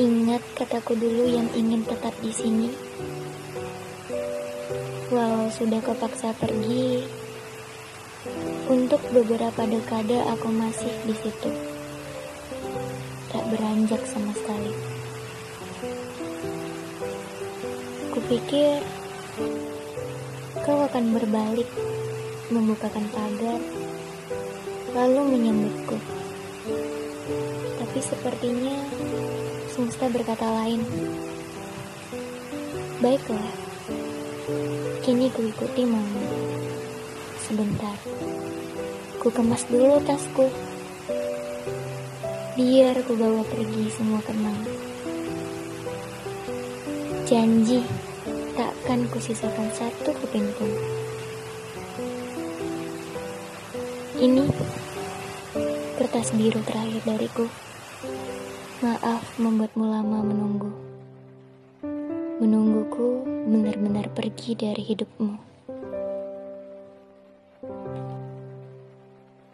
Ingat kataku dulu yang ingin tetap di sini. Walau sudah kepaksa pergi, untuk beberapa dekade aku masih di situ. Tak beranjak sama sekali. Kupikir kau akan berbalik, membukakan pagar, lalu menyambutku. Tapi sepertinya semesta berkata lain. Baiklah, kini ku ikuti. Sebentar, ku kemas dulu tasku. Biar ku bawa pergi semua kenang. Janji, takkan ku sisakan satu keping pun. Ini kertas biru terakhir dariku. Maaf membuatmu lama menunggu. Menungguku benar-benar pergi dari hidupmu.